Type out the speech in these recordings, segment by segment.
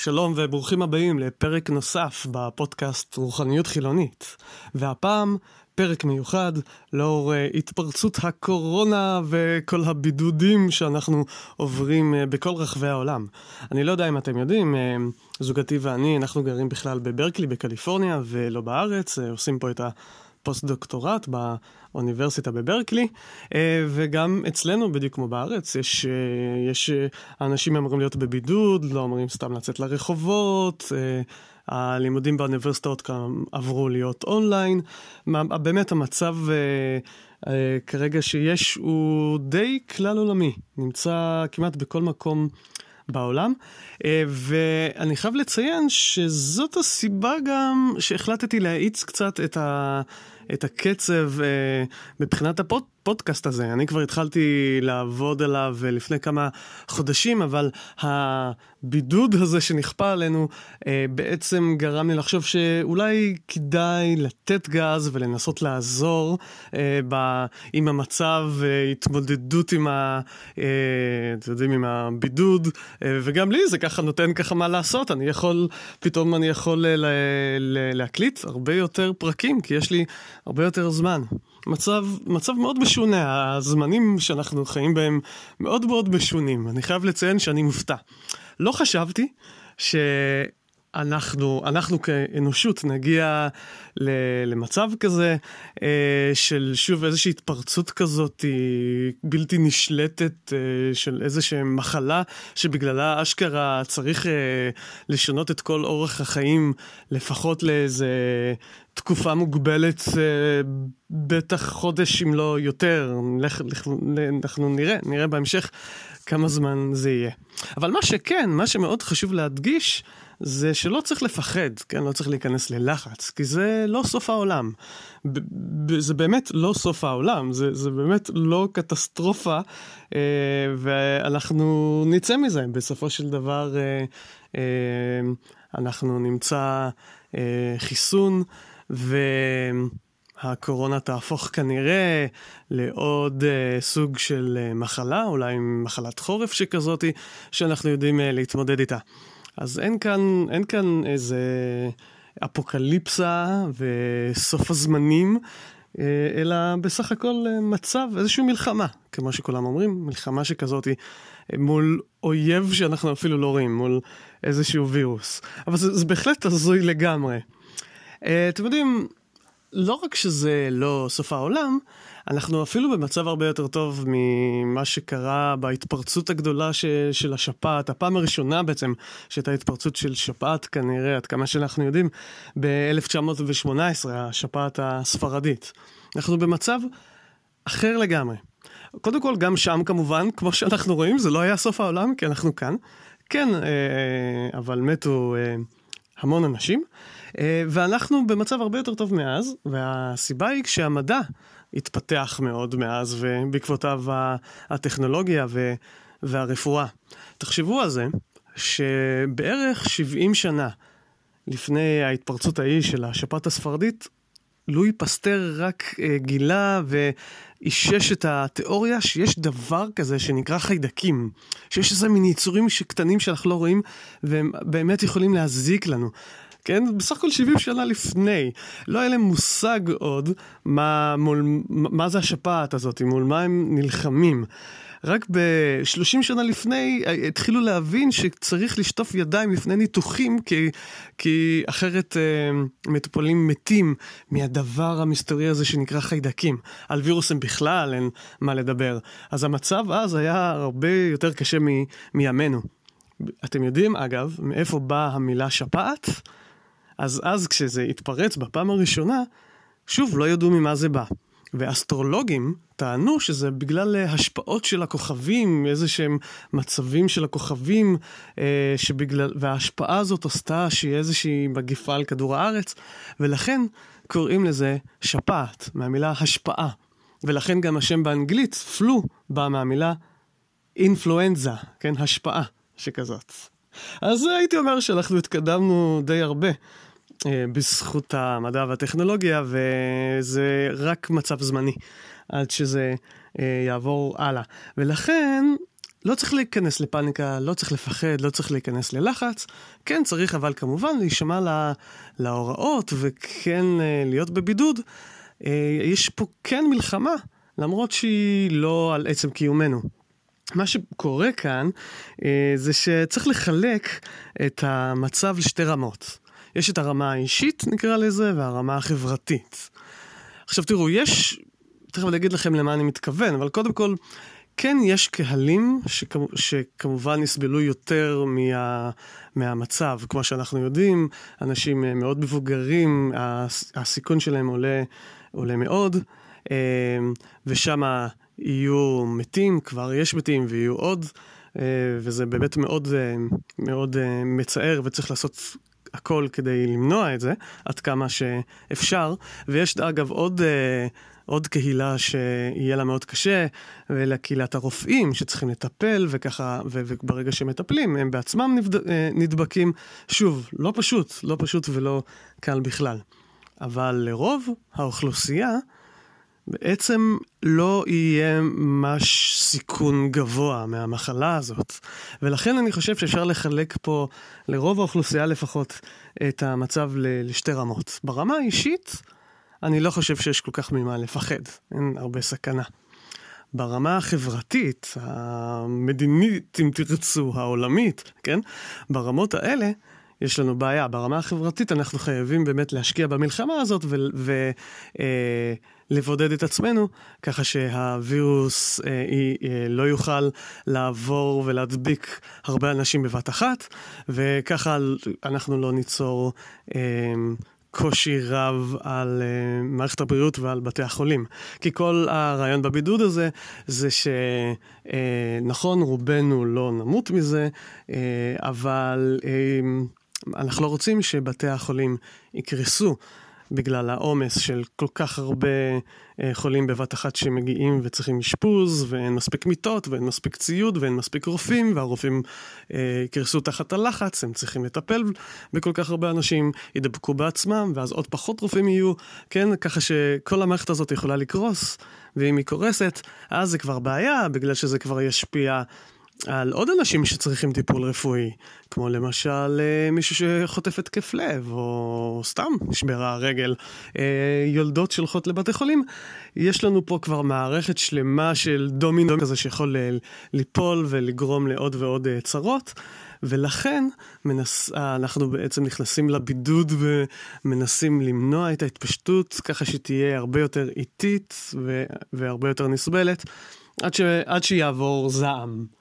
שלום וברוכים הבאים לפרק נוסף בפודקאסט רוחניות חילונית. והפעם פרק מיוחד לאור אה, התפרצות הקורונה וכל הבידודים שאנחנו עוברים אה, בכל רחבי העולם. אני לא יודע אם אתם יודעים, אה, זוגתי ואני, אנחנו גרים בכלל בברקלי בקליפורניה ולא בארץ, עושים פה את ה... פוסט-דוקטורט באוניברסיטה בברקלי, וגם אצלנו, בדיוק כמו בארץ, יש, יש אנשים אמורים להיות בבידוד, לא אמורים סתם לצאת לרחובות, הלימודים באוניברסיטאות עברו להיות אונליין. באמת המצב כרגע שיש הוא די כלל עולמי, נמצא כמעט בכל מקום בעולם. Uh, ואני חייב לציין שזאת הסיבה גם שהחלטתי להאיץ קצת את, ה, את הקצב uh, מבחינת הפוד... הפודקאסט הזה. אני כבר התחלתי לעבוד עליו לפני כמה חודשים, אבל הבידוד הזה שנכפה עלינו אה, בעצם גרם לי לחשוב שאולי כדאי לתת גז ולנסות לעזור אה, ב, עם המצב, אה, התמודדות עם, אה, עם הבידוד, אה, וגם לי זה ככה נותן ככה מה לעשות. אני יכול, פתאום אני יכול ל, ל, להקליט הרבה יותר פרקים, כי יש לי הרבה יותר זמן. מצב, מצב מאוד משונה, הזמנים שאנחנו חיים בהם מאוד מאוד משונים. אני חייב לציין שאני מופתע. לא חשבתי ש... אנחנו, אנחנו כאנושות נגיע למצב כזה אה, של שוב איזושהי התפרצות כזאת בלתי נשלטת אה, של איזושהי מחלה שבגללה אשכרה צריך אה, לשנות את כל אורח החיים לפחות לאיזה תקופה מוגבלת, אה, בטח חודש אם לא יותר. אנחנו נראה, נראה בהמשך כמה זמן זה יהיה. אבל מה שכן, מה שמאוד חשוב להדגיש, זה שלא צריך לפחד, כן? לא צריך להיכנס ללחץ, כי זה לא סוף העולם. זה באמת לא סוף העולם, זה, זה באמת לא קטסטרופה, אה, ואנחנו נצא מזה. בסופו של דבר, אה, אה, אנחנו נמצא אה, חיסון, והקורונה תהפוך כנראה לעוד uh, סוג של uh, מחלה, אולי מחלת חורף שכזאתי, שאנחנו יודעים uh, להתמודד איתה. אז אין כאן, אין כאן איזה אפוקליפסה וסוף הזמנים, אלא בסך הכל מצב, איזושהי מלחמה, כמו שכולם אומרים, מלחמה שכזאת מול אויב שאנחנו אפילו לא רואים, מול איזשהו וירוס. אבל זה, זה בהחלט הזוי לגמרי. אה, אתם יודעים, לא רק שזה לא סוף העולם, אנחנו אפילו במצב הרבה יותר טוב ממה שקרה בהתפרצות הגדולה ש, של השפעת, הפעם הראשונה בעצם שהייתה התפרצות של שפעת כנראה, עד כמה שאנחנו יודעים, ב-1918, השפעת הספרדית. אנחנו במצב אחר לגמרי. קודם כל, גם שם כמובן, כמו שאנחנו רואים, זה לא היה סוף העולם, כי אנחנו כאן. כן, אה, אבל מתו אה, המון אנשים. אה, ואנחנו במצב הרבה יותר טוב מאז, והסיבה היא כשהמדע התפתח מאוד מאז, ובעקבותיו הטכנולוגיה והרפואה. תחשבו על זה, שבערך 70 שנה לפני ההתפרצות ההיא של השפעת הספרדית, לואי פסטר רק uh, גילה ואישש את התיאוריה שיש דבר כזה שנקרא חיידקים. שיש איזה מין יצורים קטנים שאנחנו לא רואים והם באמת יכולים להזיק לנו. כן? בסך הכל 70 שנה לפני. לא היה להם מושג עוד מה, מול, מה זה השפעת הזאת, מול מה הם נלחמים. רק ב-30 שנה לפני אה, התחילו להבין שצריך לשטוף ידיים לפני ניתוחים, כי, כי אחרת אה, מטופלים מתים מהדבר המסתורי הזה שנקרא חיידקים. על וירוסים בכלל אין מה לדבר. אז המצב אז היה הרבה יותר קשה מימינו. אתם יודעים, אגב, מאיפה באה המילה שפעת? אז אז כשזה התפרץ בפעם הראשונה, שוב, לא ידעו ממה זה בא. ואסטרולוגים טענו שזה בגלל אה, השפעות של הכוכבים, איזה שהם מצבים של הכוכבים, אה, שבגלל, וההשפעה הזאת עשתה שיהיה איזושהי מגיפה על כדור הארץ, ולכן קוראים לזה שפעת, מהמילה השפעה. ולכן גם השם באנגלית, פלו, בא מהמילה אינפלואנזה, כן, השפעה שכזאת. אז הייתי אומר שאנחנו התקדמנו די הרבה בזכות המדע והטכנולוגיה, וזה רק מצב זמני עד שזה אה, יעבור הלאה. ולכן, לא צריך להיכנס לפאניקה, לא צריך לפחד, לא צריך להיכנס ללחץ. כן צריך אבל כמובן להישמע לה, להוראות וכן אה, להיות בבידוד. אה, יש פה כן מלחמה, למרות שהיא לא על עצם קיומנו. מה שקורה כאן אה, זה שצריך לחלק את המצב לשתי רמות. יש את הרמה האישית, נקרא לזה, והרמה החברתית. עכשיו תראו, יש, תכף אני אגיד לכם למה אני מתכוון, אבל קודם כל, כן יש קהלים שכמו, שכמובן יסבלו יותר מה, מהמצב. כמו שאנחנו יודעים, אנשים אה, מאוד מבוגרים, הסיכון שלהם עולה, עולה מאוד, אה, ושם יהיו מתים, כבר יש מתים ויהיו עוד, אה, וזה באמת מאוד, מאוד מצער וצריך לעשות הכל כדי למנוע את זה, עד כמה שאפשר. ויש אגב עוד... עוד קהילה שיהיה לה מאוד קשה, ולקהילת הרופאים שצריכים לטפל, וככה, וברגע שמטפלים, הם בעצמם נבד... אה, נדבקים. שוב, לא פשוט, לא פשוט ולא קל בכלל. אבל לרוב האוכלוסייה, בעצם לא יהיה ממש סיכון גבוה מהמחלה הזאת. ולכן אני חושב שאפשר לחלק פה, לרוב האוכלוסייה לפחות, את המצב לשתי רמות. ברמה האישית, אני לא חושב שיש כל כך ממה לפחד, אין הרבה סכנה. ברמה החברתית, המדינית, אם תרצו, העולמית, כן? ברמות האלה יש לנו בעיה. ברמה החברתית אנחנו חייבים באמת להשקיע במלחמה הזאת ולבודד אה, את עצמנו, ככה שהווירוס אה, אה, לא יוכל לעבור ולהדביק הרבה אנשים בבת אחת, וככה אנחנו לא ניצור... אה, קושי רב על uh, מערכת הבריאות ועל בתי החולים. כי כל הרעיון בבידוד הזה, זה שנכון, uh, רובנו לא נמות מזה, uh, אבל uh, אנחנו לא רוצים שבתי החולים יקרסו. בגלל העומס של כל כך הרבה אה, חולים בבת אחת שמגיעים וצריכים אשפוז, ואין מספיק מיטות, ואין מספיק ציוד, ואין מספיק רופאים, והרופאים אה, יקרסו תחת הלחץ, הם צריכים לטפל בכל כך הרבה אנשים, ידבקו בעצמם, ואז עוד פחות רופאים יהיו, כן? ככה שכל המערכת הזאת יכולה לקרוס, ואם היא קורסת, אז זה כבר בעיה, בגלל שזה כבר ישפיע. על עוד אנשים שצריכים טיפול רפואי, כמו למשל אה, מישהו שחוטף התקף לב, או סתם נשברה הרגל, אה, יולדות שהולכות לבתי חולים. יש לנו פה כבר מערכת שלמה של דומינו כזה שיכול אה, ליפול ולגרום לעוד ועוד צרות. ולכן מנס... אנחנו בעצם נכנסים לבידוד ומנסים למנוע את ההתפשטות ככה שתהיה הרבה יותר איטית. והרבה יותר נסבלת עד, ש... עד שיעבור זעם.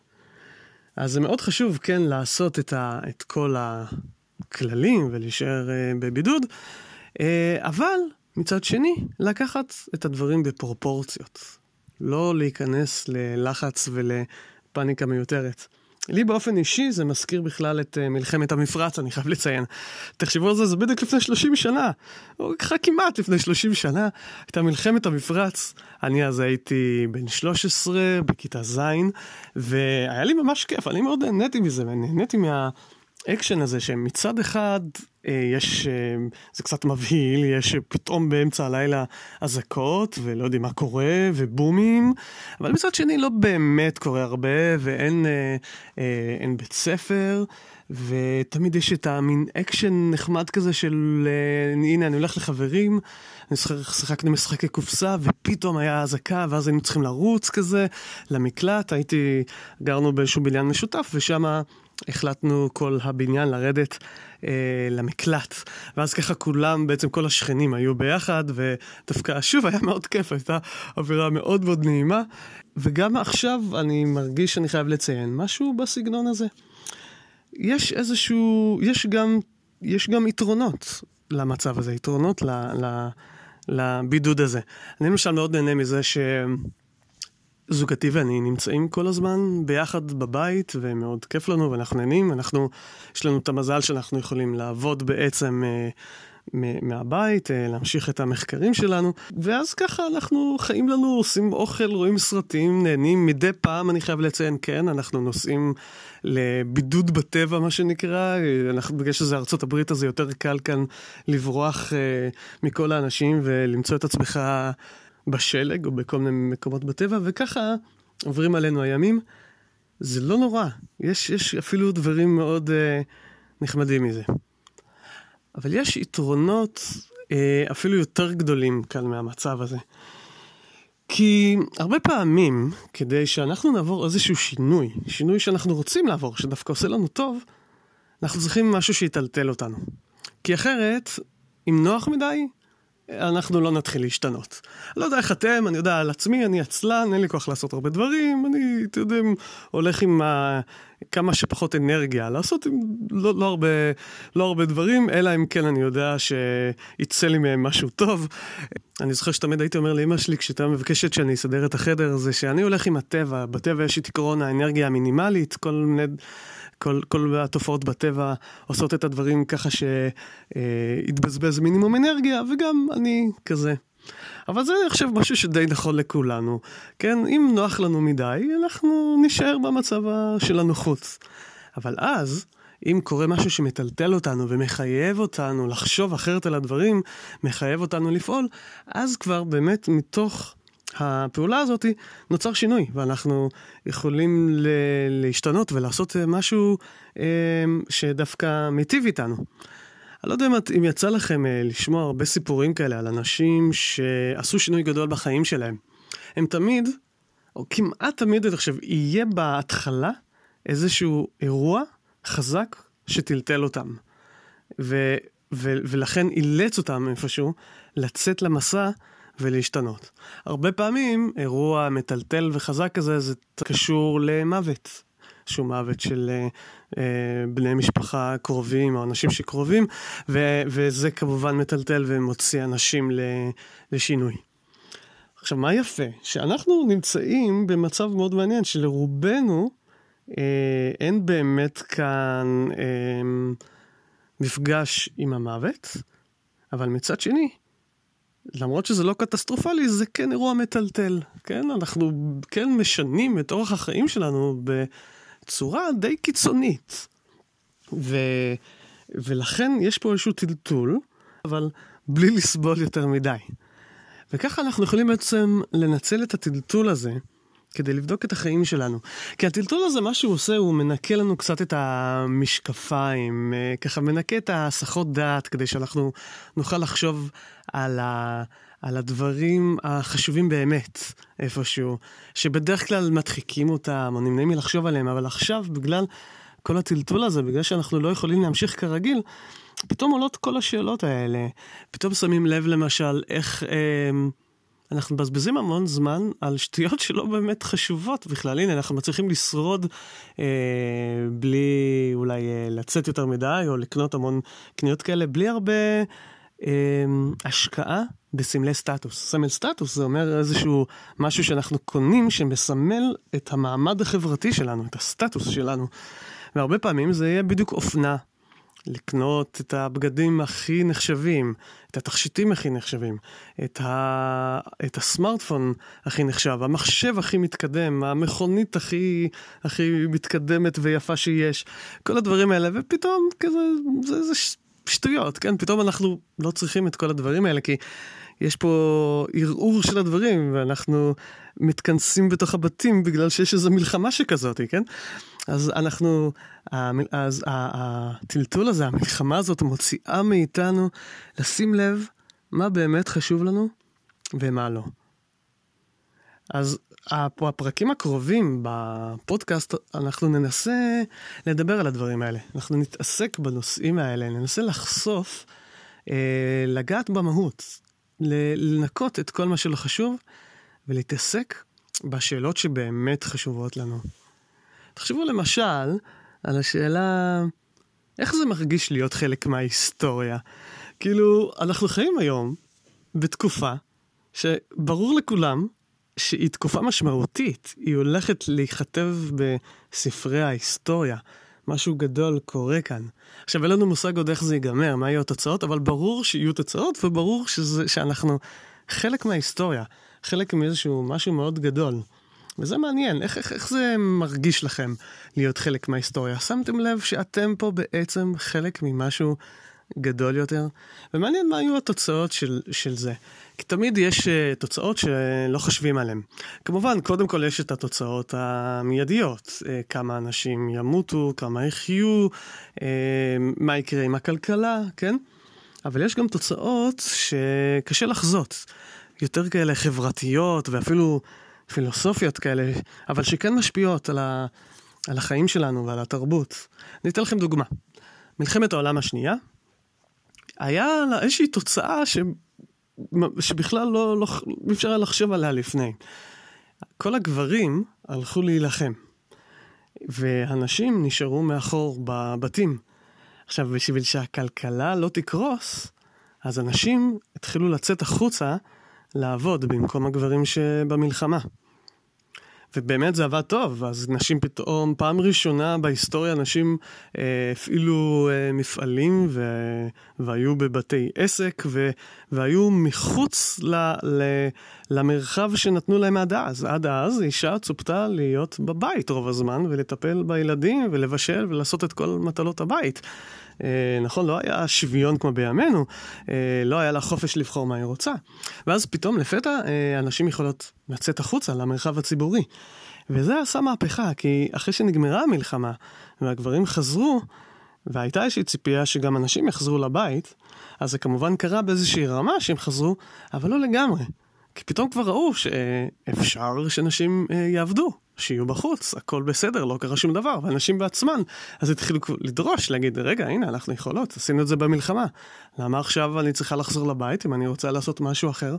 אז זה מאוד חשוב, כן, לעשות את, ה, את כל הכללים ולהישאר uh, בבידוד, uh, אבל מצד שני, לקחת את הדברים בפרופורציות. לא להיכנס ללחץ ולפאניקה מיותרת. לי באופן אישי זה מזכיר בכלל את uh, מלחמת המפרץ, אני חייב לציין. תחשבו על זה, זה בדיוק לפני 30 שנה, או ככה כמעט לפני 30 שנה, הייתה מלחמת המפרץ. אני אז הייתי בן 13, בכיתה ז', והיה לי ממש כיף, אני מאוד נהניתי מזה, ונהניתי מה... האקשן הזה שמצד אחד אה, יש, אה, זה קצת מבהיל, יש פתאום באמצע הלילה אזעקות ולא יודעים מה קורה ובומים, אבל מצד שני לא באמת קורה הרבה ואין אה, אה, אין בית ספר. ותמיד יש את המין אקשן נחמד כזה של אה, הנה אני הולך לחברים, שיחקנו משחקי קופסה ופתאום היה אזעקה ואז היינו צריכים לרוץ כזה למקלט, הייתי, גרנו באיזשהו בניין משותף ושם החלטנו כל הבניין לרדת אה, למקלט. ואז ככה כולם, בעצם כל השכנים היו ביחד, ודווקא שוב היה מאוד כיף, הייתה אווירה מאוד מאוד נעימה. וגם עכשיו אני מרגיש שאני חייב לציין משהו בסגנון הזה. יש איזשהו, יש גם, יש גם יתרונות למצב הזה, יתרונות ל, ל, לבידוד הזה. אני למשל מאוד נהנה מזה ש... זוגתי ואני נמצאים כל הזמן ביחד בבית, ומאוד כיף לנו, ואנחנו נהנים. אנחנו, יש לנו את המזל שאנחנו יכולים לעבוד בעצם אה, מהבית, אה, להמשיך את המחקרים שלנו, ואז ככה אנחנו חיים לנו, עושים אוכל, רואים סרטים, נהנים. מדי פעם, אני חייב לציין, כן, אנחנו נוסעים לבידוד בטבע, מה שנקרא. אנחנו, בגלל שזה ארצות הברית, אז זה יותר קל כאן לברוח אה, מכל האנשים ולמצוא את עצמך... בשלג או בכל מיני מקומות בטבע, וככה עוברים עלינו הימים. זה לא נורא. יש, יש אפילו דברים מאוד uh, נחמדים מזה. אבל יש יתרונות uh, אפילו יותר גדולים כאן מהמצב הזה. כי הרבה פעמים, כדי שאנחנו נעבור איזשהו שינוי, שינוי שאנחנו רוצים לעבור, שדווקא עושה לנו טוב, אנחנו צריכים משהו שיטלטל אותנו. כי אחרת, אם נוח מדי, אנחנו לא נתחיל להשתנות. לא יודע איך אתם, אני יודע על עצמי, אני עצלן, אין לי כוח לעשות הרבה דברים, אני, אתם יודעים, הולך עם ה... כמה שפחות אנרגיה, לעשות עם לא, לא, הרבה, לא הרבה דברים, אלא אם כן אני יודע שיצא לי מהם משהו טוב. אני זוכר שתמיד הייתי אומר לאמא שלי, כשהייתה מבקשת שאני אסדר את החדר, זה שאני הולך עם הטבע, בטבע יש את עקרון האנרגיה המינימלית, כל מיני... כל, כל התופעות בטבע עושות את הדברים ככה שיתבזבז מינימום אנרגיה, וגם אני כזה. אבל זה אני חושב משהו שדי נכון לכולנו. כן, אם נוח לנו מדי, אנחנו נישאר במצב של הנוחות. אבל אז, אם קורה משהו שמטלטל אותנו ומחייב אותנו לחשוב אחרת על הדברים, מחייב אותנו לפעול, אז כבר באמת מתוך הפעולה הזאת נוצר שינוי, ואנחנו יכולים ל- להשתנות ולעשות אה, משהו אה, שדווקא מיטיב איתנו. אני לא יודע אם יצא לכם אה, לשמוע הרבה סיפורים כאלה על אנשים שעשו שינוי גדול בחיים שלהם. הם תמיד, או כמעט תמיד, אני חושב, יהיה בהתחלה איזשהו אירוע חזק שטלטל אותם. ו- ו- ולכן אילץ אותם איפשהו לצאת למסע ולהשתנות. הרבה פעמים אירוע מטלטל וחזק כזה, זה קשור למוות. שהוא מוות של אה, אה, בני משפחה קרובים או אנשים שקרובים, ו- וזה כמובן מטלטל ומוציא אנשים לשינוי. עכשיו, מה יפה? שאנחנו נמצאים במצב מאוד מעניין, שלרובנו אה, אין באמת כאן אה, מפגש עם המוות, אבל מצד שני, למרות שזה לא קטסטרופלי, זה כן אירוע מטלטל, כן? אנחנו כן משנים את אורח החיים שלנו בצורה די קיצונית. ו... ולכן יש פה איזשהו טלטול, אבל בלי לסבול יותר מדי. וככה אנחנו יכולים בעצם לנצל את הטלטול הזה כדי לבדוק את החיים שלנו. כי הטלטול הזה, מה שהוא עושה, הוא מנקה לנו קצת את המשקפיים, אה, ככה מנקה את ההסחות דעת, כדי שאנחנו נוכל לחשוב על, ה, על הדברים החשובים באמת איפשהו, שבדרך כלל מדחיקים אותם או נמנעים מלחשוב עליהם, אבל עכשיו, בגלל כל הטלטול הזה, בגלל שאנחנו לא יכולים להמשיך כרגיל, פתאום עולות כל השאלות האלה. פתאום שמים לב למשל איך... אה, אנחנו מבזבזים המון זמן על שטויות שלא באמת חשובות בכלל. הנה, אנחנו מצליחים לשרוד אה, בלי אולי אה, לצאת יותר מדי, או לקנות המון קניות כאלה, בלי הרבה אה, השקעה בסמלי סטטוס. סמל סטטוס זה אומר איזשהו משהו שאנחנו קונים שמסמל את המעמד החברתי שלנו, את הסטטוס שלנו. והרבה פעמים זה יהיה בדיוק אופנה. לקנות את הבגדים הכי נחשבים, את התכשיטים הכי נחשבים, את, ה... את הסמארטפון הכי נחשב, המחשב הכי מתקדם, המכונית הכי, הכי מתקדמת ויפה שיש, כל הדברים האלה, ופתאום כזה, זה, זה שטויות, כן? פתאום אנחנו לא צריכים את כל הדברים האלה, כי יש פה ערעור של הדברים, ואנחנו מתכנסים בתוך הבתים בגלל שיש איזו מלחמה שכזאת, כן? אז אנחנו, אז הטלטול הזה, המלחמה הזאת מוציאה מאיתנו לשים לב מה באמת חשוב לנו ומה לא. אז הפרקים הקרובים בפודקאסט, אנחנו ננסה לדבר על הדברים האלה. אנחנו נתעסק בנושאים האלה, ננסה לחשוף, אה, לגעת במהות, לנקות את כל מה שלא חשוב ולהתעסק בשאלות שבאמת חשובות לנו. תחשבו למשל על השאלה, איך זה מרגיש להיות חלק מההיסטוריה? כאילו, אנחנו חיים היום בתקופה שברור לכולם שהיא תקופה משמעותית, היא הולכת להיכתב בספרי ההיסטוריה. משהו גדול קורה כאן. עכשיו, אין לנו מושג עוד איך זה ייגמר, מה יהיו התוצאות, אבל ברור שיהיו תוצאות, וברור שזה, שאנחנו חלק מההיסטוריה, חלק מאיזשהו משהו מאוד גדול. וזה מעניין, איך, איך, איך זה מרגיש לכם להיות חלק מההיסטוריה? שמתם לב שאתם פה בעצם חלק ממשהו גדול יותר, ומעניין מה היו התוצאות של, של זה. כי תמיד יש uh, תוצאות שלא חושבים עליהן. כמובן, קודם כל יש את התוצאות המיידיות, uh, כמה אנשים ימותו, כמה יחיו, uh, מה יקרה עם הכלכלה, כן? אבל יש גם תוצאות שקשה לחזות, יותר כאלה חברתיות ואפילו פילוסופיות כאלה, אבל שכן משפיעות על, ה, על החיים שלנו ועל התרבות. אני אתן לכם דוגמה. מלחמת העולם השנייה, היה לה איזושהי תוצאה ש... שבכלל לא, לא, אפשר היה לחשוב עליה לפני. כל הגברים הלכו להילחם, והנשים נשארו מאחור בבתים. עכשיו, בשביל שהכלכלה לא תקרוס, אז אנשים התחילו לצאת החוצה לעבוד במקום הגברים שבמלחמה. ובאמת זה עבד טוב, אז נשים פתאום, פעם ראשונה בהיסטוריה נשים אה, הפעילו אה, מפעלים ו, והיו בבתי עסק ו, והיו מחוץ ל, ל, למרחב שנתנו להם עד אז. עד אז אישה צופתה להיות בבית רוב הזמן ולטפל בילדים ולבשל ולעשות את כל מטלות הבית. אה, נכון, לא היה שוויון כמו בימינו, אה, לא היה לה חופש לבחור מה היא רוצה. ואז פתאום לפתע אה, אנשים יכולות לצאת החוצה למרחב הציבורי. וזה עשה מהפכה, כי אחרי שנגמרה המלחמה והגברים חזרו, והייתה איזושהי ציפייה שגם אנשים יחזרו לבית, אז זה כמובן קרה באיזושהי רמה שהם חזרו, אבל לא לגמרי. כי פתאום כבר ראו שאפשר שנשים יעבדו, שיהיו בחוץ, הכל בסדר, לא קרה שום דבר, ואנשים בעצמן, אז התחילו לדרוש, להגיד, רגע, הנה, אנחנו יכולות, עשינו את זה במלחמה. למה עכשיו אני צריכה לחזור לבית אם אני רוצה לעשות משהו אחר?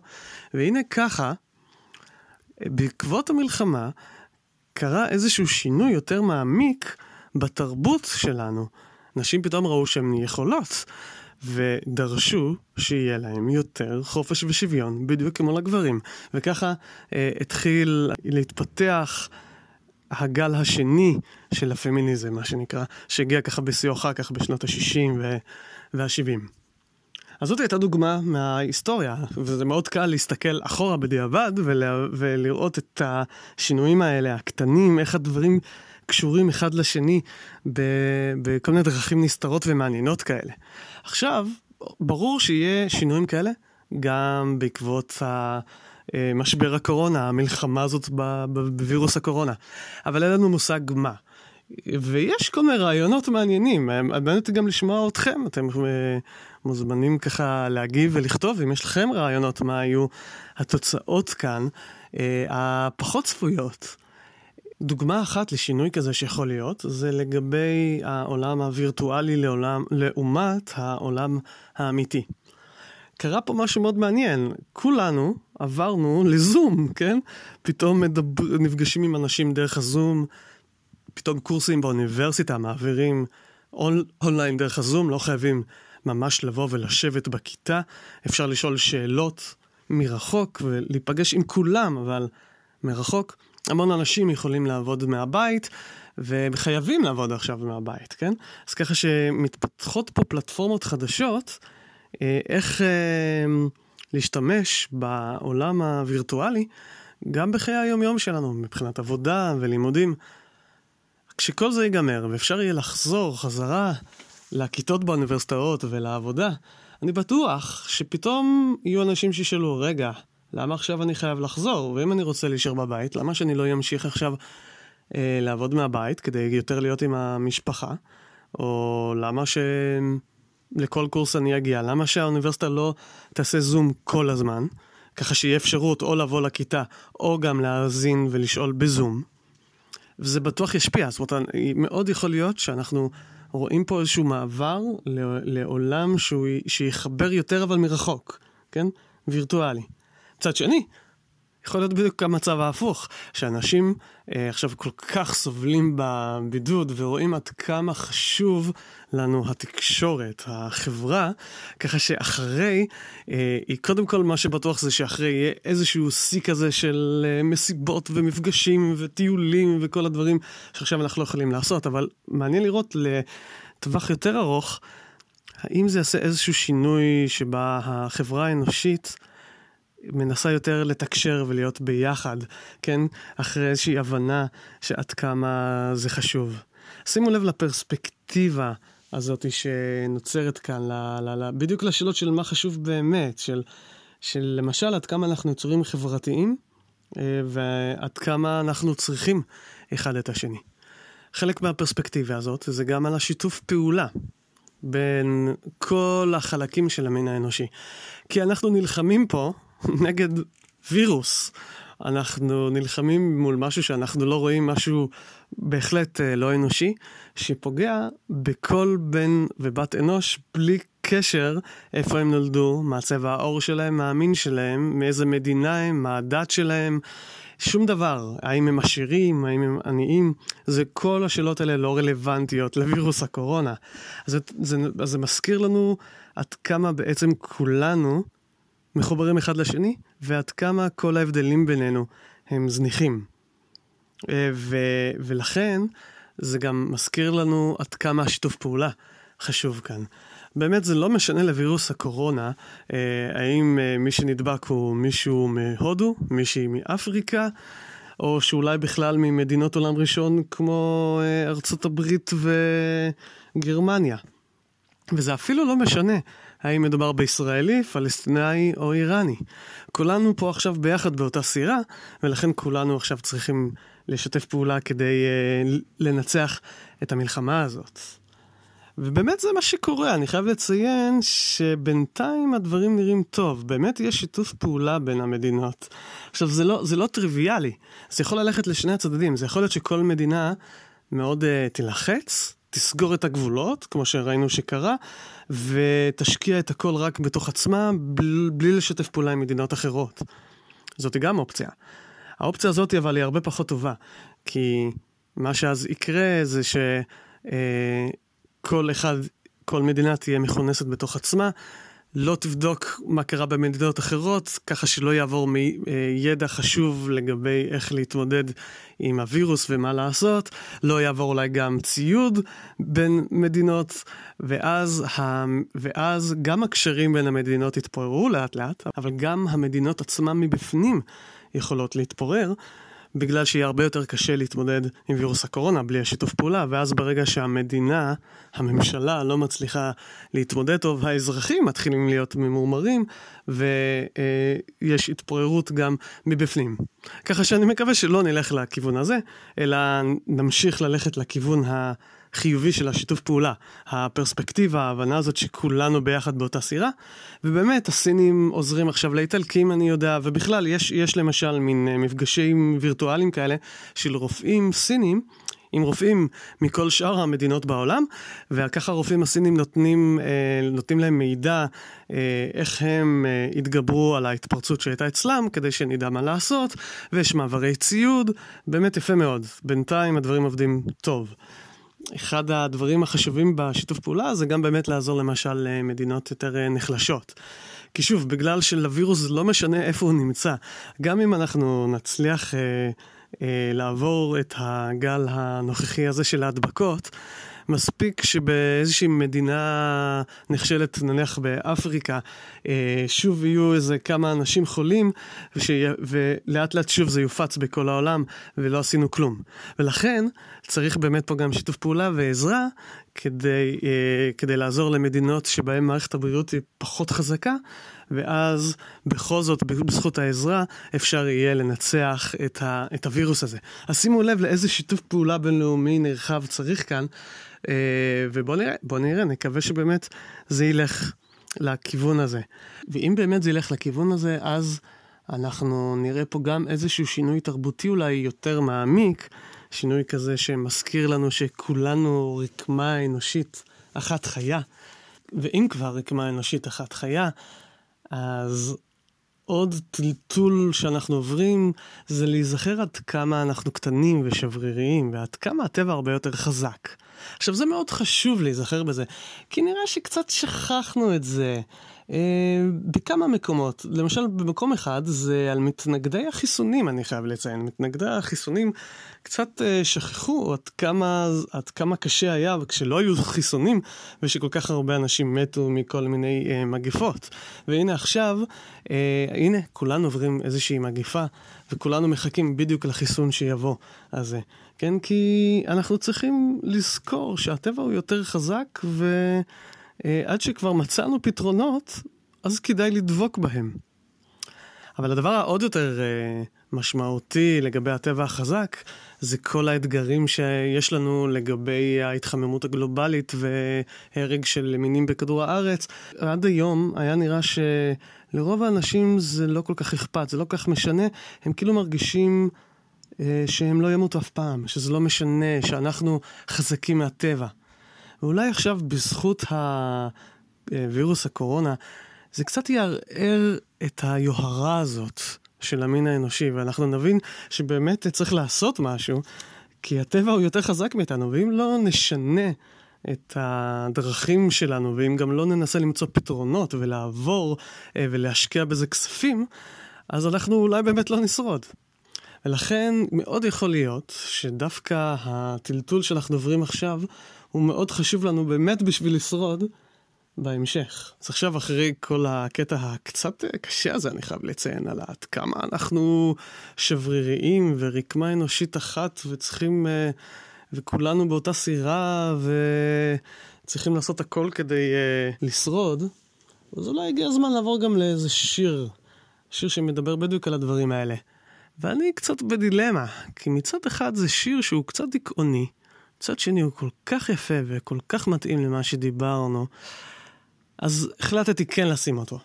והנה ככה, בעקבות המלחמה, קרה איזשהו שינוי יותר מעמיק בתרבות שלנו. נשים פתאום ראו שהן יכולות. ודרשו שיהיה להם יותר חופש ושוויון, בדיוק כמו לגברים. וככה אה, התחיל להתפתח הגל השני של הפמיניזם, מה שנקרא, שהגיע ככה בשיאו אחר כך בשנות ה-60 וה-70. אז זאת הייתה דוגמה מההיסטוריה, וזה מאוד קל להסתכל אחורה בדיעבד ולה, ולראות את השינויים האלה, הקטנים, איך הדברים קשורים אחד לשני בכל מיני דרכים נסתרות ומעניינות כאלה. עכשיו, ברור שיהיה שינויים כאלה גם בעקבות ה... משבר הקורונה, המלחמה הזאת בווירוס הקורונה. אבל אין לנו מושג מה. ויש כל מיני רעיונות מעניינים, מעניין אותי גם לשמוע אתכם, אתם אה, מוזמנים ככה להגיב ולכתוב אם יש לכם רעיונות מה היו התוצאות כאן, אה, הפחות צפויות. דוגמה אחת לשינוי כזה שיכול להיות, זה לגבי העולם הווירטואלי לעולם, לעומת העולם האמיתי. קרה פה משהו מאוד מעניין, כולנו עברנו לזום, כן? פתאום מדבר, נפגשים עם אנשים דרך הזום, פתאום קורסים באוניברסיטה מעבירים און, אונליין דרך הזום, לא חייבים ממש לבוא ולשבת בכיתה, אפשר לשאול שאלות מרחוק ולהיפגש עם כולם, אבל מרחוק. המון אנשים יכולים לעבוד מהבית, וחייבים לעבוד עכשיו מהבית, כן? אז ככה שמתפתחות פה פלטפורמות חדשות, איך אה, להשתמש בעולם הווירטואלי גם בחיי היום-יום שלנו, מבחינת עבודה ולימודים. כשכל זה ייגמר ואפשר יהיה לחזור חזרה לכיתות באוניברסיטאות ולעבודה, אני בטוח שפתאום יהיו אנשים שישאלו, רגע, למה עכשיו אני חייב לחזור? ואם אני רוצה להישאר בבית, למה שאני לא אמשיך עכשיו אה, לעבוד מהבית כדי יותר להיות עם המשפחה? או למה שלכל קורס אני אגיע? למה שהאוניברסיטה לא תעשה זום כל הזמן? ככה שיהיה אפשרות או לבוא לכיתה, או גם להאזין ולשאול בזום. וזה בטוח ישפיע, זאת אומרת, מאוד יכול להיות שאנחנו רואים פה איזשהו מעבר לעולם שהוא, שיחבר יותר אבל מרחוק, כן? וירטואלי. מצד שני, יכול להיות בדיוק המצב ההפוך, שאנשים אה, עכשיו כל כך סובלים בבידוד ורואים עד כמה חשוב לנו התקשורת, החברה, ככה שאחרי, אה, קודם כל מה שבטוח זה שאחרי יהיה איזשהו שיא כזה של אה, מסיבות ומפגשים וטיולים וכל הדברים שעכשיו אנחנו לא יכולים לעשות, אבל מעניין לראות לטווח יותר ארוך, האם זה יעשה איזשהו שינוי שבה החברה האנושית מנסה יותר לתקשר ולהיות ביחד, כן? אחרי איזושהי הבנה שעד כמה זה חשוב. שימו לב לפרספקטיבה הזאת שנוצרת כאן, ל, ל, ל, בדיוק לשאלות של מה חשוב באמת, של, של למשל עד כמה אנחנו יצורים חברתיים אה, ועד כמה אנחנו צריכים אחד את השני. חלק מהפרספקטיבה הזאת זה גם על השיתוף פעולה בין כל החלקים של המין האנושי. כי אנחנו נלחמים פה נגד וירוס. אנחנו נלחמים מול משהו שאנחנו לא רואים, משהו בהחלט אה, לא אנושי, שפוגע בכל בן ובת אנוש בלי קשר איפה הם נולדו, מה צבע העור שלהם, מה המין שלהם, מאיזה מדינה הם, מה הדת שלהם, שום דבר. האם הם עשירים, האם הם עניים, זה כל השאלות האלה לא רלוונטיות לווירוס הקורונה. אז זה, זה, זה מזכיר לנו עד כמה בעצם כולנו מחוברים אחד לשני, ועד כמה כל ההבדלים בינינו הם זניחים. אה, ו, ולכן זה גם מזכיר לנו עד כמה השיתוף פעולה חשוב כאן. באמת זה לא משנה לווירוס הקורונה, אה, האם אה, מי שנדבק הוא מישהו מהודו, מישהי מאפריקה, או שאולי בכלל ממדינות עולם ראשון כמו אה, ארצות הברית וגרמניה. וזה אפילו לא משנה האם מדובר בישראלי, פלסטיני או איראני. כולנו פה עכשיו ביחד באותה סירה, ולכן כולנו עכשיו צריכים לשתף פעולה כדי uh, לנצח את המלחמה הזאת. ובאמת זה מה שקורה, אני חייב לציין שבינתיים הדברים נראים טוב, באמת יש שיתוף פעולה בין המדינות. עכשיו, זה לא, זה לא טריוויאלי, זה יכול ללכת לשני הצדדים, זה יכול להיות שכל מדינה מאוד uh, תילחץ, תסגור את הגבולות, כמו שראינו שקרה, ותשקיע את הכל רק בתוך עצמה, בלי, לשתף פעולה עם מדינות אחרות. זאת גם אופציה. האופציה הזאת אבל היא הרבה פחות טובה, כי מה שאז יקרה זה ש... אה, אחד, כל מדינה תהיה מכונסת בתוך עצמה, לא תבדוק מה קרה במדינות אחרות, ככה שלא יעבור מידע חשוב לגבי איך להתמודד עם הווירוס ומה לעשות, לא יעבור אולי גם ציוד בין מדינות, ואז, ה... ואז גם הקשרים בין המדינות יתפוררו לאט לאט, אבל גם המדינות עצמן מבפנים יכולות להתפורר. בגלל שיהיה הרבה יותר קשה להתמודד עם וירוס הקורונה בלי השיתוף פעולה, ואז ברגע שהמדינה, הממשלה, לא מצליחה להתמודד טוב, האזרחים מתחילים להיות ממורמרים, ויש התפוררות גם מבפנים. ככה שאני מקווה שלא נלך לכיוון הזה, אלא נמשיך ללכת לכיוון ה... חיובי של השיתוף פעולה, הפרספקטיבה, ההבנה הזאת שכולנו ביחד באותה סירה, ובאמת הסינים עוזרים עכשיו לאיטלקים, אני יודע, ובכלל יש, יש למשל מין אה, מפגשים וירטואליים כאלה של רופאים סינים. עם רופאים מכל שאר המדינות בעולם, וככה הרופאים הסינים נותנים, אה, נותנים להם מידע אה, איך הם התגברו על ההתפרצות שהייתה אצלם, כדי שנדע מה לעשות, ויש מעברי ציוד, באמת יפה מאוד. בינתיים הדברים עובדים טוב. אחד הדברים החשובים בשיתוף פעולה זה גם באמת לעזור למשל למדינות יותר אה, נחלשות. כי שוב, בגלל שלווירוס לא משנה איפה הוא נמצא. גם אם אנחנו נצליח אה, אה, לעבור את הגל הנוכחי הזה של ההדבקות, מספיק שבאיזושהי מדינה נחשלת, נניח באפריקה, אה, שוב יהיו איזה כמה אנשים חולים, ושיהיה, ולאט לאט שוב זה יופץ בכל העולם, ולא עשינו כלום. ולכן צריך באמת פה גם שיתוף פעולה ועזרה כדי, אה, כדי לעזור למדינות שבהן מערכת הבריאות היא פחות חזקה, ואז בכל זאת, בזכות העזרה, אפשר יהיה לנצח את, ה, את הווירוס הזה. אז שימו לב לאיזה שיתוף פעולה בינלאומי נרחב צריך כאן, אה, ובואו נראה, בואו נראה, נקווה שבאמת זה ילך לכיוון הזה. ואם באמת זה ילך לכיוון הזה, אז אנחנו נראה פה גם איזשהו שינוי תרבותי אולי יותר מעמיק, שינוי כזה שמזכיר לנו שכולנו רקמה אנושית אחת חיה. ואם כבר רקמה אנושית אחת חיה, אז עוד טלטול שאנחנו עוברים זה להיזכר עד כמה אנחנו קטנים ושבריריים, ועד כמה הטבע הרבה יותר חזק. עכשיו, זה מאוד חשוב להיזכר בזה, כי נראה שקצת שכחנו את זה. אה, בכמה מקומות, למשל במקום אחד זה על מתנגדי החיסונים, אני חייב לציין. מתנגדי החיסונים קצת אה, שכחו עד כמה, עד כמה קשה היה כשלא היו חיסונים ושכל כך הרבה אנשים מתו מכל מיני אה, מגפות. והנה עכשיו, הנה, כולנו עוברים איזושהי מגפה וכולנו מחכים בדיוק לחיסון שיבוא. אז כן, כי אנחנו צריכים לזכור שהטבע הוא יותר חזק, ועד שכבר מצאנו פתרונות, אז כדאי לדבוק בהם. אבל הדבר העוד יותר אה, משמעותי לגבי הטבע החזק, זה כל האתגרים שיש לנו לגבי ההתחממות הגלובלית והרג של מינים בכדור הארץ. עד היום היה נראה שלרוב האנשים זה לא כל כך אכפת, זה לא כל כך משנה, הם כאילו מרגישים אה, שהם לא ימותו אף פעם, שזה לא משנה, שאנחנו חזקים מהטבע. ואולי עכשיו בזכות הווירוס הקורונה, זה קצת יערער את היוהרה הזאת של המין האנושי, ואנחנו נבין שבאמת צריך לעשות משהו, כי הטבע הוא יותר חזק מאיתנו, ואם לא נשנה את הדרכים שלנו, ואם גם לא ננסה למצוא פתרונות ולעבור אה, ולהשקיע בזה כספים, אז אנחנו אולי באמת לא נשרוד. ולכן מאוד יכול להיות שדווקא הטלטול שאנחנו עוברים עכשיו, הוא מאוד חשוב לנו באמת בשביל לשרוד, בהמשך. אז עכשיו, אחרי כל הקטע הקצת קשה הזה, אני חייב לציין על עד כמה אנחנו שבריריים ורקמה אנושית אחת וצריכים, אה, וכולנו באותה סירה וצריכים לעשות הכל כדי אה, לשרוד, אז אולי הגיע הזמן לעבור גם לאיזה שיר, שיר שמדבר בדיוק על הדברים האלה. ואני קצת בדילמה, כי מצד אחד זה שיר שהוא קצת דיכאוני, מצד שני הוא כל כך יפה וכל כך מתאים למה שדיברנו. אז החלטתי כן לשים אותו.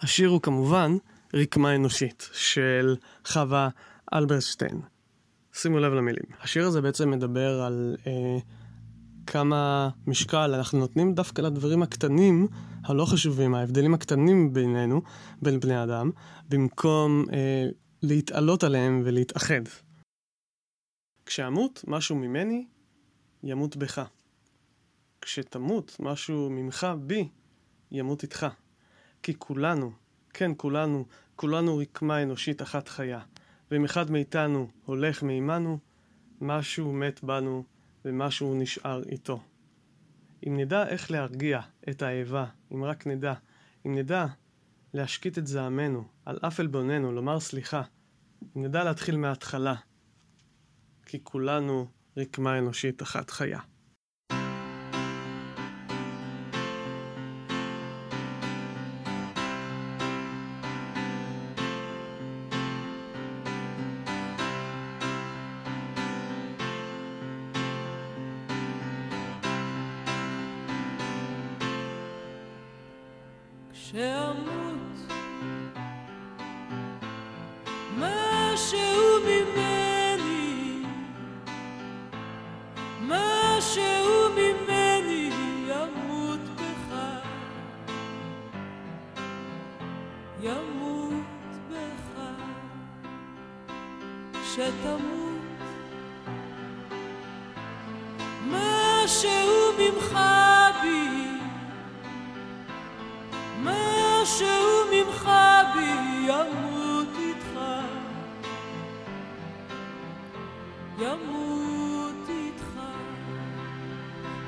השיר הוא כמובן רקמה אנושית של חווה אלברשטיין. שימו לב למילים. השיר הזה בעצם מדבר על אה, כמה משקל אנחנו נותנים דווקא לדברים הקטנים, הלא חשובים, ההבדלים הקטנים בינינו, בין בני אדם, במקום אה, להתעלות עליהם ולהתאחד. כשאמות משהו ממני, ימות בך. כשתמות משהו ממך בי, ימות איתך. כי כולנו, כן כולנו, כולנו רקמה אנושית אחת חיה. ואם אחד מאיתנו הולך מעימנו, משהו מת בנו ומשהו נשאר איתו. אם נדע איך להרגיע את האיבה, אם רק נדע, אם נדע להשקיט את זעמנו, על אף עלבוננו, לומר סליחה, אם נדע להתחיל מההתחלה, כי כולנו רקמה אנושית אחת חיה.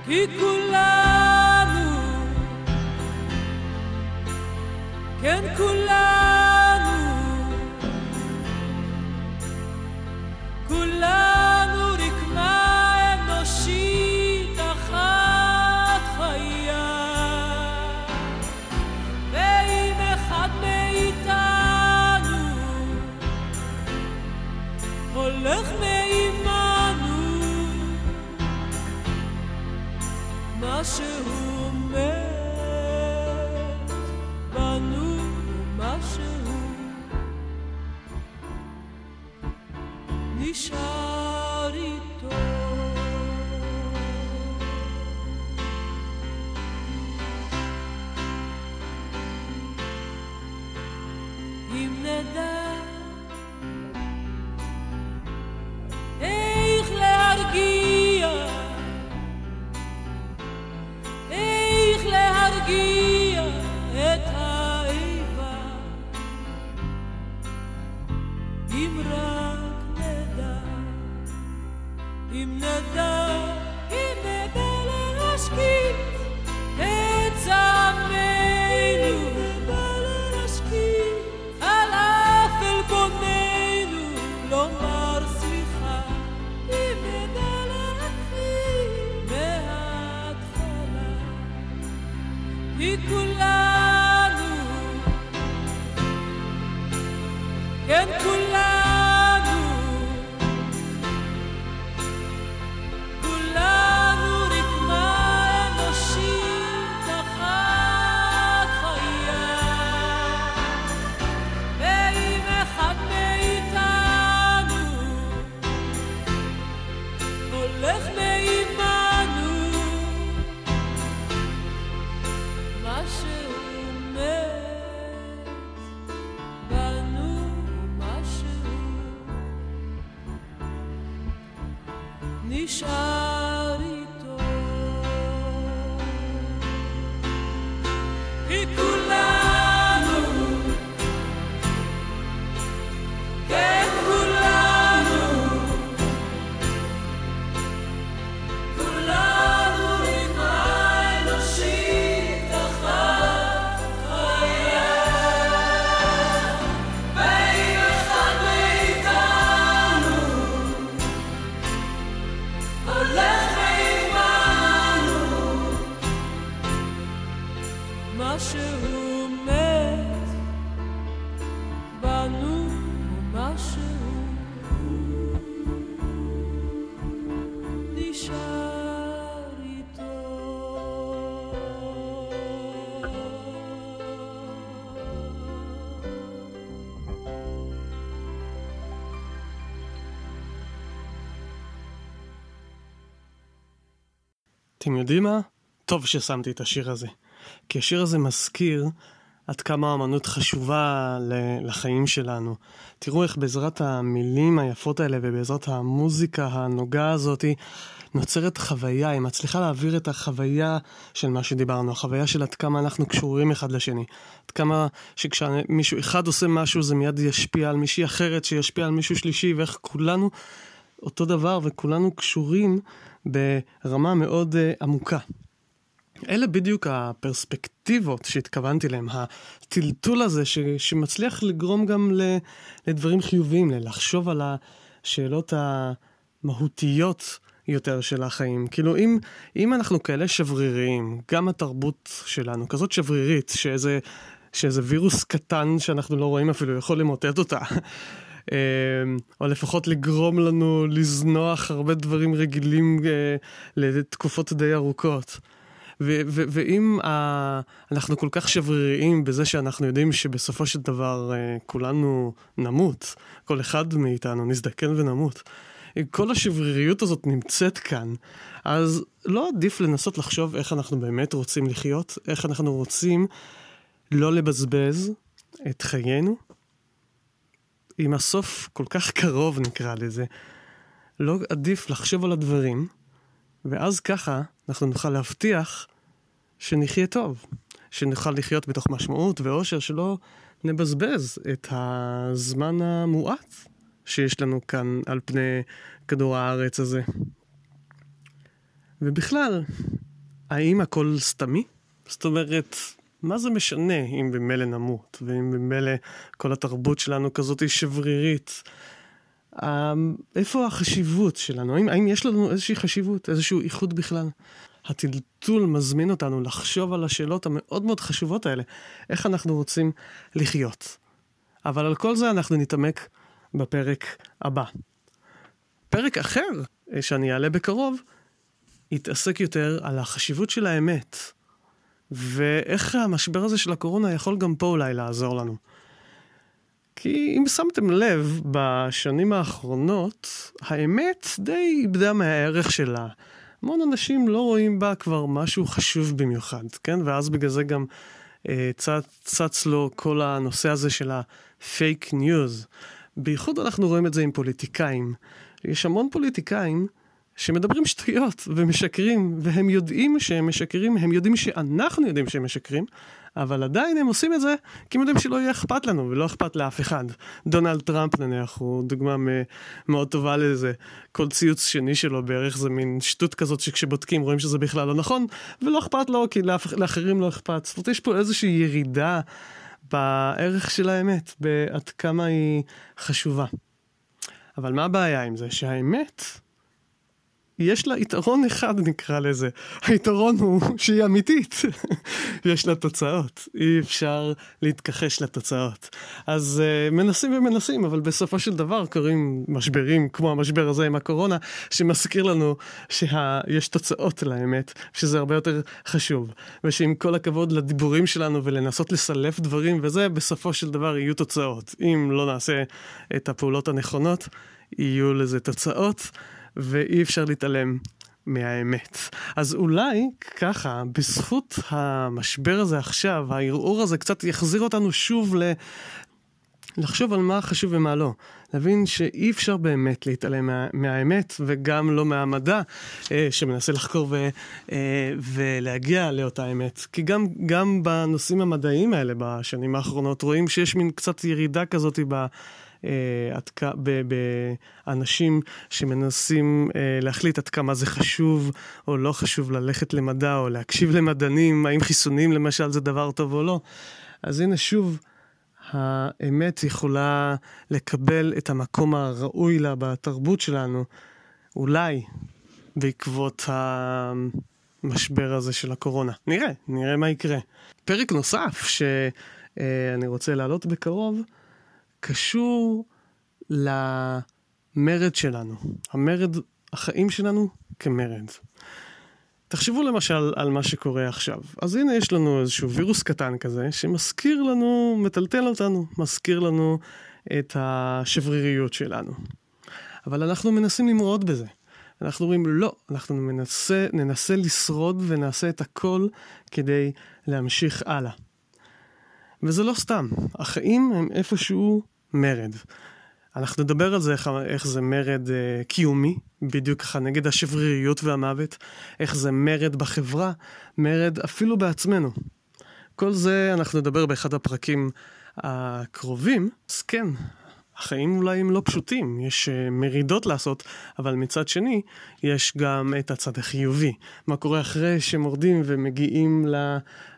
כי כולנו, כן כולנו, אתם יודעים מה? טוב ששמתי את השיר הזה. כי השיר הזה מזכיר עד כמה האמנות חשובה לחיים שלנו. תראו איך בעזרת המילים היפות האלה ובעזרת המוזיקה הנוגה הזאתי נוצרת חוויה, היא מצליחה להעביר את החוויה של מה שדיברנו, החוויה של עד כמה אנחנו קשורים אחד לשני. עד כמה שכשמישהו אחד עושה משהו זה מיד ישפיע על מישהי אחרת, שישפיע על מישהו שלישי, ואיך כולנו אותו דבר וכולנו קשורים ברמה מאוד uh, עמוקה. אלה בדיוק הפרספקטיבות שהתכוונתי להם, הטלטול הזה ש, שמצליח לגרום גם ל, לדברים חיוביים, לחשוב על השאלות המהותיות יותר של החיים. כאילו, אם, אם אנחנו כאלה שבריריים, גם התרבות שלנו כזאת שברירית, שאיזה, שאיזה וירוס קטן שאנחנו לא רואים אפילו יכול למוטט אותה, אה, או לפחות לגרום לנו לזנוח הרבה דברים רגילים אה, לתקופות די ארוכות. ואם uh, אנחנו כל כך שבריריים בזה שאנחנו יודעים שבסופו של דבר uh, כולנו נמות, כל אחד מאיתנו נזדקן ונמות, אם כל השבריריות הזאת נמצאת כאן, אז לא עדיף לנסות לחשוב איך אנחנו באמת רוצים לחיות, איך אנחנו רוצים לא לבזבז את חיינו, אם הסוף כל כך קרוב נקרא לזה, לא עדיף לחשוב על הדברים, ואז ככה אנחנו נוכל להבטיח שנחיה טוב, שנוכל לחיות בתוך משמעות ואושר, שלא נבזבז את הזמן המועט שיש לנו כאן על פני כדור הארץ הזה. ובכלל, האם הכל סתמי? זאת אומרת, מה זה משנה אם במילא נמות, ואם במילא כל התרבות שלנו כזאת היא שברירית? אמ, איפה החשיבות שלנו? האם, האם יש לנו איזושהי חשיבות, איזשהו איחוד בכלל? הטלטול מזמין אותנו לחשוב על השאלות המאוד מאוד חשובות האלה, איך אנחנו רוצים לחיות. אבל על כל זה אנחנו נתעמק בפרק הבא. פרק אחר אה, שאני אעלה בקרוב, יתעסק יותר על החשיבות של האמת, ואיך המשבר הזה של הקורונה יכול גם פה אולי לעזור לנו. כי אם שמתם לב, בשנים האחרונות, האמת די איבדה מהערך שלה. המון אנשים לא רואים בה כבר משהו חשוב במיוחד, כן? ואז בגלל זה גם אה, צץ, צץ לו כל הנושא הזה של הפייק ניוז. בייחוד אנחנו רואים את זה עם פוליטיקאים. יש המון פוליטיקאים שמדברים שטויות ומשקרים, והם יודעים שהם משקרים, הם יודעים שאנחנו יודעים שהם משקרים, אבל עדיין הם עושים את זה כי הם יודעים שלא יהיה אכפת לנו ולא אכפת לאף אחד. דונלד טראמפ נניח הוא דוגמה מאוד טובה לזה. כל ציוץ שני שלו בערך זה מין שטות כזאת שכשבודקים רואים שזה בכלל לא נכון, ולא אכפת לו כי לאח... לאחרים לא אכפת. זאת אומרת, יש פה איזושהי ירידה בערך של האמת, בעד כמה היא חשובה. אבל מה הבעיה עם זה? שהאמת יש לה יתרון אחד נקרא לזה. היתרון הוא שהיא אמיתית. יש לה תוצאות. אי אפשר להתכחש לתוצאות. אז uh, מנסים ומנסים, אבל בסופו של דבר קורים משברים כמו המשבר הזה עם הקורונה, שמזכיר לנו שיש תוצאות לאמת, שזה הרבה יותר חשוב. ושעם כל הכבוד לדיבורים שלנו ולנסות לסלף דברים וזה, בסופו של דבר יהיו תוצאות. אם לא נעשה את הפעולות הנכונות, יהיו לזה תוצאות. ואי אפשר להתעלם מהאמת. אז אולי ככה, בזכות המשבר הזה עכשיו, הערעור הזה קצת יחזיר אותנו שוב ל... לחשוב על מה חשוב ומה לא. להבין שאי אפשר באמת להתעלם מה, מהאמת, וגם לא מהמדע אה, שמנסה לחקור ו, אה, ולהגיע לאותה אמת. כי גם, גם בנושאים המדעיים האלה בשנים האחרונות רואים שיש מין קצת ירידה כזאת ב... אה, באנשים שמנסים אה, להחליט עד כמה זה חשוב או לא חשוב ללכת למדע או להקשיב למדענים, האם חיסונים למשל זה דבר טוב או לא. אז הנה שוב, האמת יכולה לקבל את המקום הראוי לה בתרבות שלנו, אולי בעקבות המשבר הזה של הקורונה. נראה, נראה מה יקרה. פרק נוסף שאני רוצה להעלות בקרוב, קשור למרד שלנו. המרד, החיים שלנו כמרד. תחשבו למשל על מה שקורה עכשיו. אז הנה יש לנו איזשהו וירוס קטן כזה, שמזכיר לנו, מטלטל אותנו, מזכיר לנו את השבריריות שלנו. אבל אנחנו מנסים למרוד בזה. אנחנו אומרים, לא, אנחנו מנסה, ננסה לשרוד ונעשה את הכל כדי להמשיך הלאה. וזה לא סתם, החיים הם איפשהו מרד. אנחנו נדבר על זה, איך, איך זה מרד אה, קיומי, בדיוק ככה נגד השבריריות והמוות, איך זה מרד בחברה, מרד אפילו בעצמנו. כל זה אנחנו נדבר באחד הפרקים הקרובים, אז כן, החיים אולי הם לא פשוטים, יש uh, מרידות לעשות, אבל מצד שני, יש גם את הצד החיובי. מה קורה אחרי שמורדים ומגיעים ל...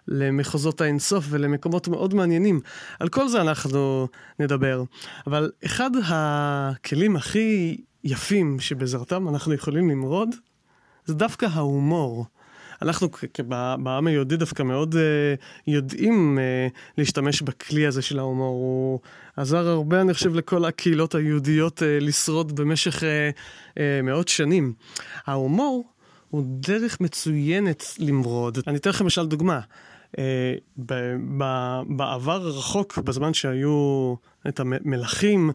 למחוזות האינסוף ולמקומות מאוד מעניינים. על כל זה אנחנו נדבר. אבל אחד הכלים הכי יפים שבעזרתם אנחנו יכולים למרוד, זה דווקא ההומור. אנחנו בעם היהודי דווקא מאוד uh, יודעים uh, להשתמש בכלי הזה של ההומור. הוא עזר הרבה, אני חושב, לכל הקהילות היהודיות uh, לשרוד במשך uh, uh, מאות שנים. ההומור הוא דרך מצוינת למרוד. אני אתן לכם למשל דוגמה. Uh, בעבר הרחוק, בזמן שהיו את המלכים,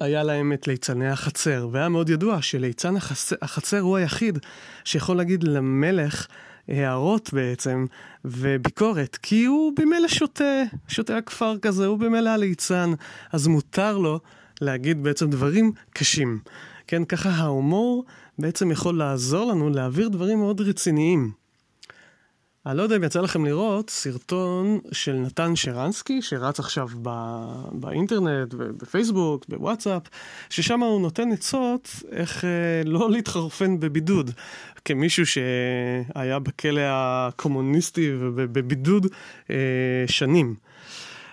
היה להם את ליצני החצר, והיה מאוד ידוע שליצן החצר, החצר הוא היחיד שיכול להגיד למלך הערות בעצם, וביקורת, כי הוא במילא שותה, שותה הכפר כזה, הוא במילא הליצן, אז מותר לו להגיד בעצם דברים קשים. כן, ככה ההומור בעצם יכול לעזור לנו להעביר דברים מאוד רציניים. אני לא יודע אם יצא לכם לראות סרטון של נתן שרנסקי, שרץ עכשיו ב- באינטרנט ובפייסבוק, בוואטסאפ, ששם הוא נותן עצות איך אה, לא להתחרפן בבידוד. כמישהו שהיה בכלא הקומוניסטי ובבידוד אה, שנים.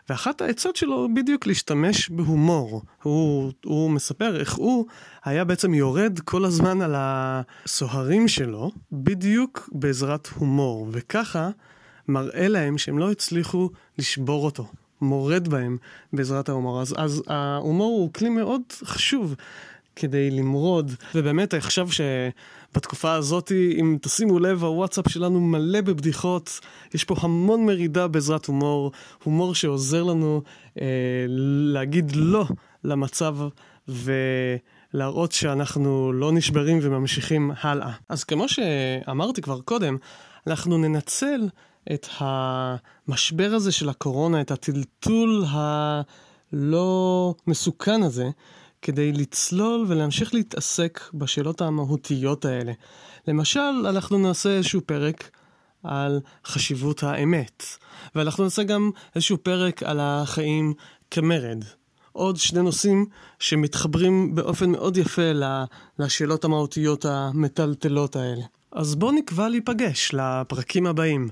ואחת העצות שלו בדיוק להשתמש בהומור. הוא, הוא מספר איך הוא היה בעצם יורד כל הזמן על הסוהרים שלו, בדיוק בעזרת הומור, וככה מראה להם שהם לא הצליחו לשבור אותו. מורד בהם בעזרת ההומור. אז, אז ההומור הוא כלי מאוד חשוב כדי למרוד, ובאמת עכשיו שבתקופה הזאת, אם תשימו לב, הוואטסאפ שלנו מלא בבדיחות, יש פה המון מרידה בעזרת הומור, הומור שעוזר לנו אה, להגיד לא למצב ולהראות שאנחנו לא נשברים וממשיכים הלאה. אז כמו שאמרתי כבר קודם, אנחנו ננצל את המשבר הזה של הקורונה, את הטלטול הלא מסוכן הזה, כדי לצלול ולהמשיך להתעסק בשאלות המהותיות האלה. למשל, אנחנו נעשה איזשהו פרק על חשיבות האמת, ואנחנו נעשה גם איזשהו פרק על החיים כמרד. עוד שני נושאים שמתחברים באופן מאוד יפה לשאלות המהותיות המטלטלות האלה. אז בואו נקבע להיפגש לפרקים הבאים.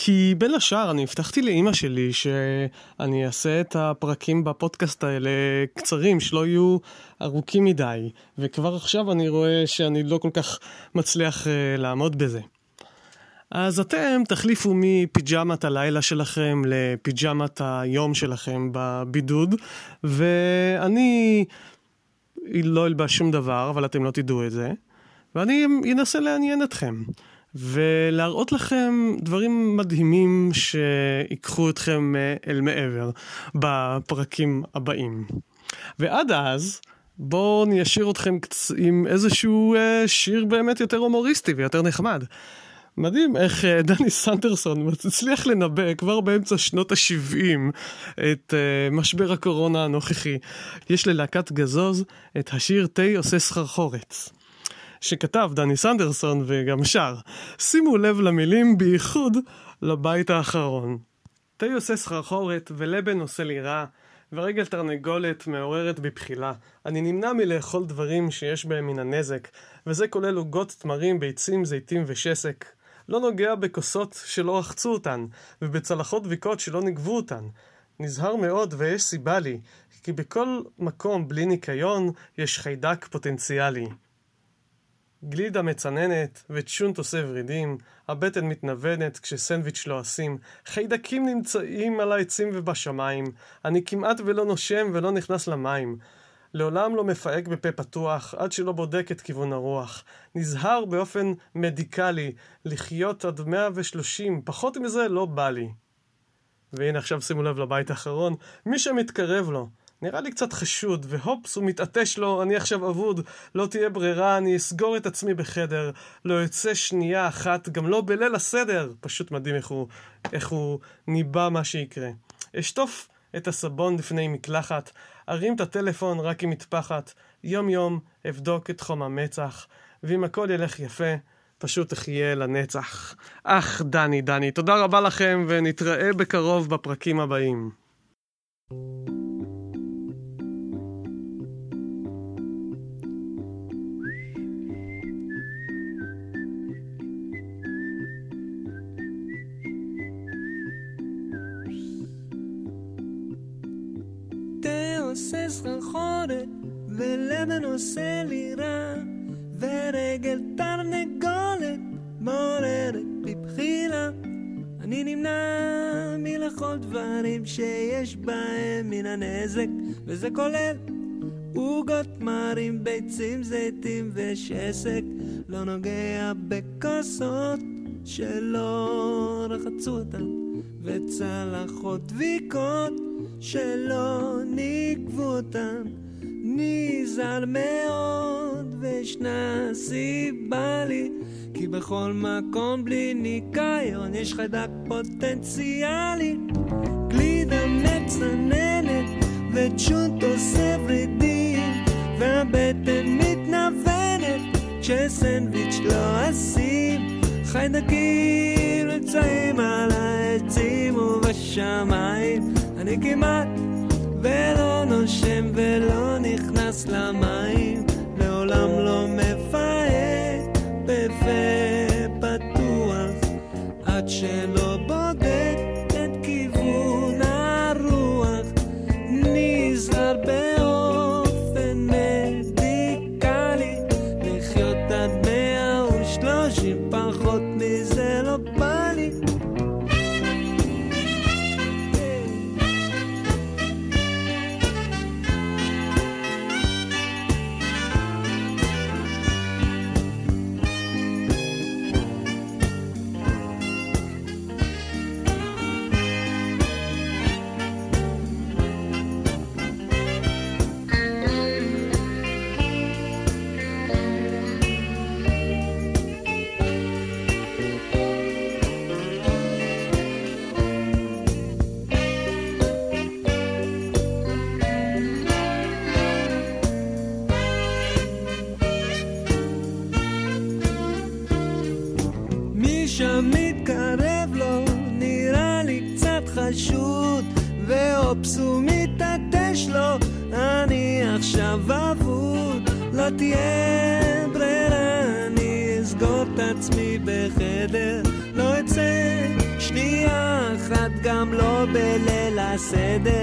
כי בין השאר אני הבטחתי לאימא שלי שאני אעשה את הפרקים בפודקאסט האלה קצרים, שלא יהיו ארוכים מדי, וכבר עכשיו אני רואה שאני לא כל כך מצליח uh, לעמוד בזה. אז אתם תחליפו מפיג'מת הלילה שלכם לפיג'מת היום שלכם בבידוד, ואני לא אלבש שום דבר, אבל אתם לא תדעו את זה, ואני אנסה לעניין אתכם. ולהראות לכם דברים מדהימים שיקחו אתכם אה, אל מעבר בפרקים הבאים. ועד אז, בואו ניישיר אתכם עם איזשהו אה, שיר באמת יותר הומוריסטי ויותר נחמד. מדהים איך אה, דני סנדרסון מצליח לנבא כבר באמצע שנות ה-70 את uh, משבר הקורונה הנוכחי. יש ללהקת גזוז את השיר תה עושה סחרחורת. שכתב דני סנדרסון וגם שר. שימו לב למילים בייחוד לבית האחרון. תה עושה סחרחורת ולבן עושה לי רע, ורגל תרנגולת מעוררת בבחילה. אני נמנע מלאכול דברים שיש בהם מן הנזק, וזה כולל עוגות תמרים, ביצים, זיתים ושסק. לא נוגע בכוסות שלא רחצו אותן, ובצלחות דביקות שלא נגבו אותן. נזהר מאוד ויש סיבה לי, כי בכל מקום בלי ניקיון יש חיידק פוטנציאלי. גלידה מצננת וצ'ונט עושה ורידים, הבטן מתנוונת כשסנדוויץ' לא אשים, חיידקים נמצאים על העצים ובשמיים, אני כמעט ולא נושם ולא נכנס למים. לעולם לא מפהק בפה פתוח, עד שלא בודק את כיוון הרוח. נזהר באופן מדיקלי, לחיות עד 130, פחות מזה לא בא לי. והנה עכשיו שימו לב לבית האחרון, מי שמתקרב לו, נראה לי קצת חשוד, והופס, הוא מתעטש לו, אני עכשיו אבוד, לא תהיה ברירה, אני אסגור את עצמי בחדר, לא יוצא שנייה אחת, גם לא בליל הסדר. פשוט מדהים איך הוא, איך הוא ניבא מה שיקרה. אשטוף את הסבון לפני מקלחת, ארים את הטלפון רק עם מטפחת, יום יום אבדוק את חום המצח, ואם הכל ילך יפה, פשוט אחיה לנצח. אך, דני, דני, תודה רבה לכם, ונתראה בקרוב בפרקים הבאים. תה עושה סחרחורת, ולבן עושה לי רע, ורגל תרנגולת מעוררת בבחילה. אני נמנע מלאכול דברים שיש בהם מן הנזק, וזה כולל עוגות תמרים, ביצים, זיתים ושסק. לא נוגע בכוסות שלא רחצו אותן, וצלחות דביקות שלא נגבו אותן. נזהר מאוד וישנה סיבה לי כי בכל מקום בלי ניקיון יש חיידק פוטנציאלי. גלידה מצננת וצ'ונט עושה ורידים והבטן מתנוונת כשסנדוויץ' לא אשים. חיידקים נמצאים על העצים ובשמיים אני כמעט ולא נושם ולא נכנס למים, לעולם לא מפהק בפה פתוח, עד שלא בליל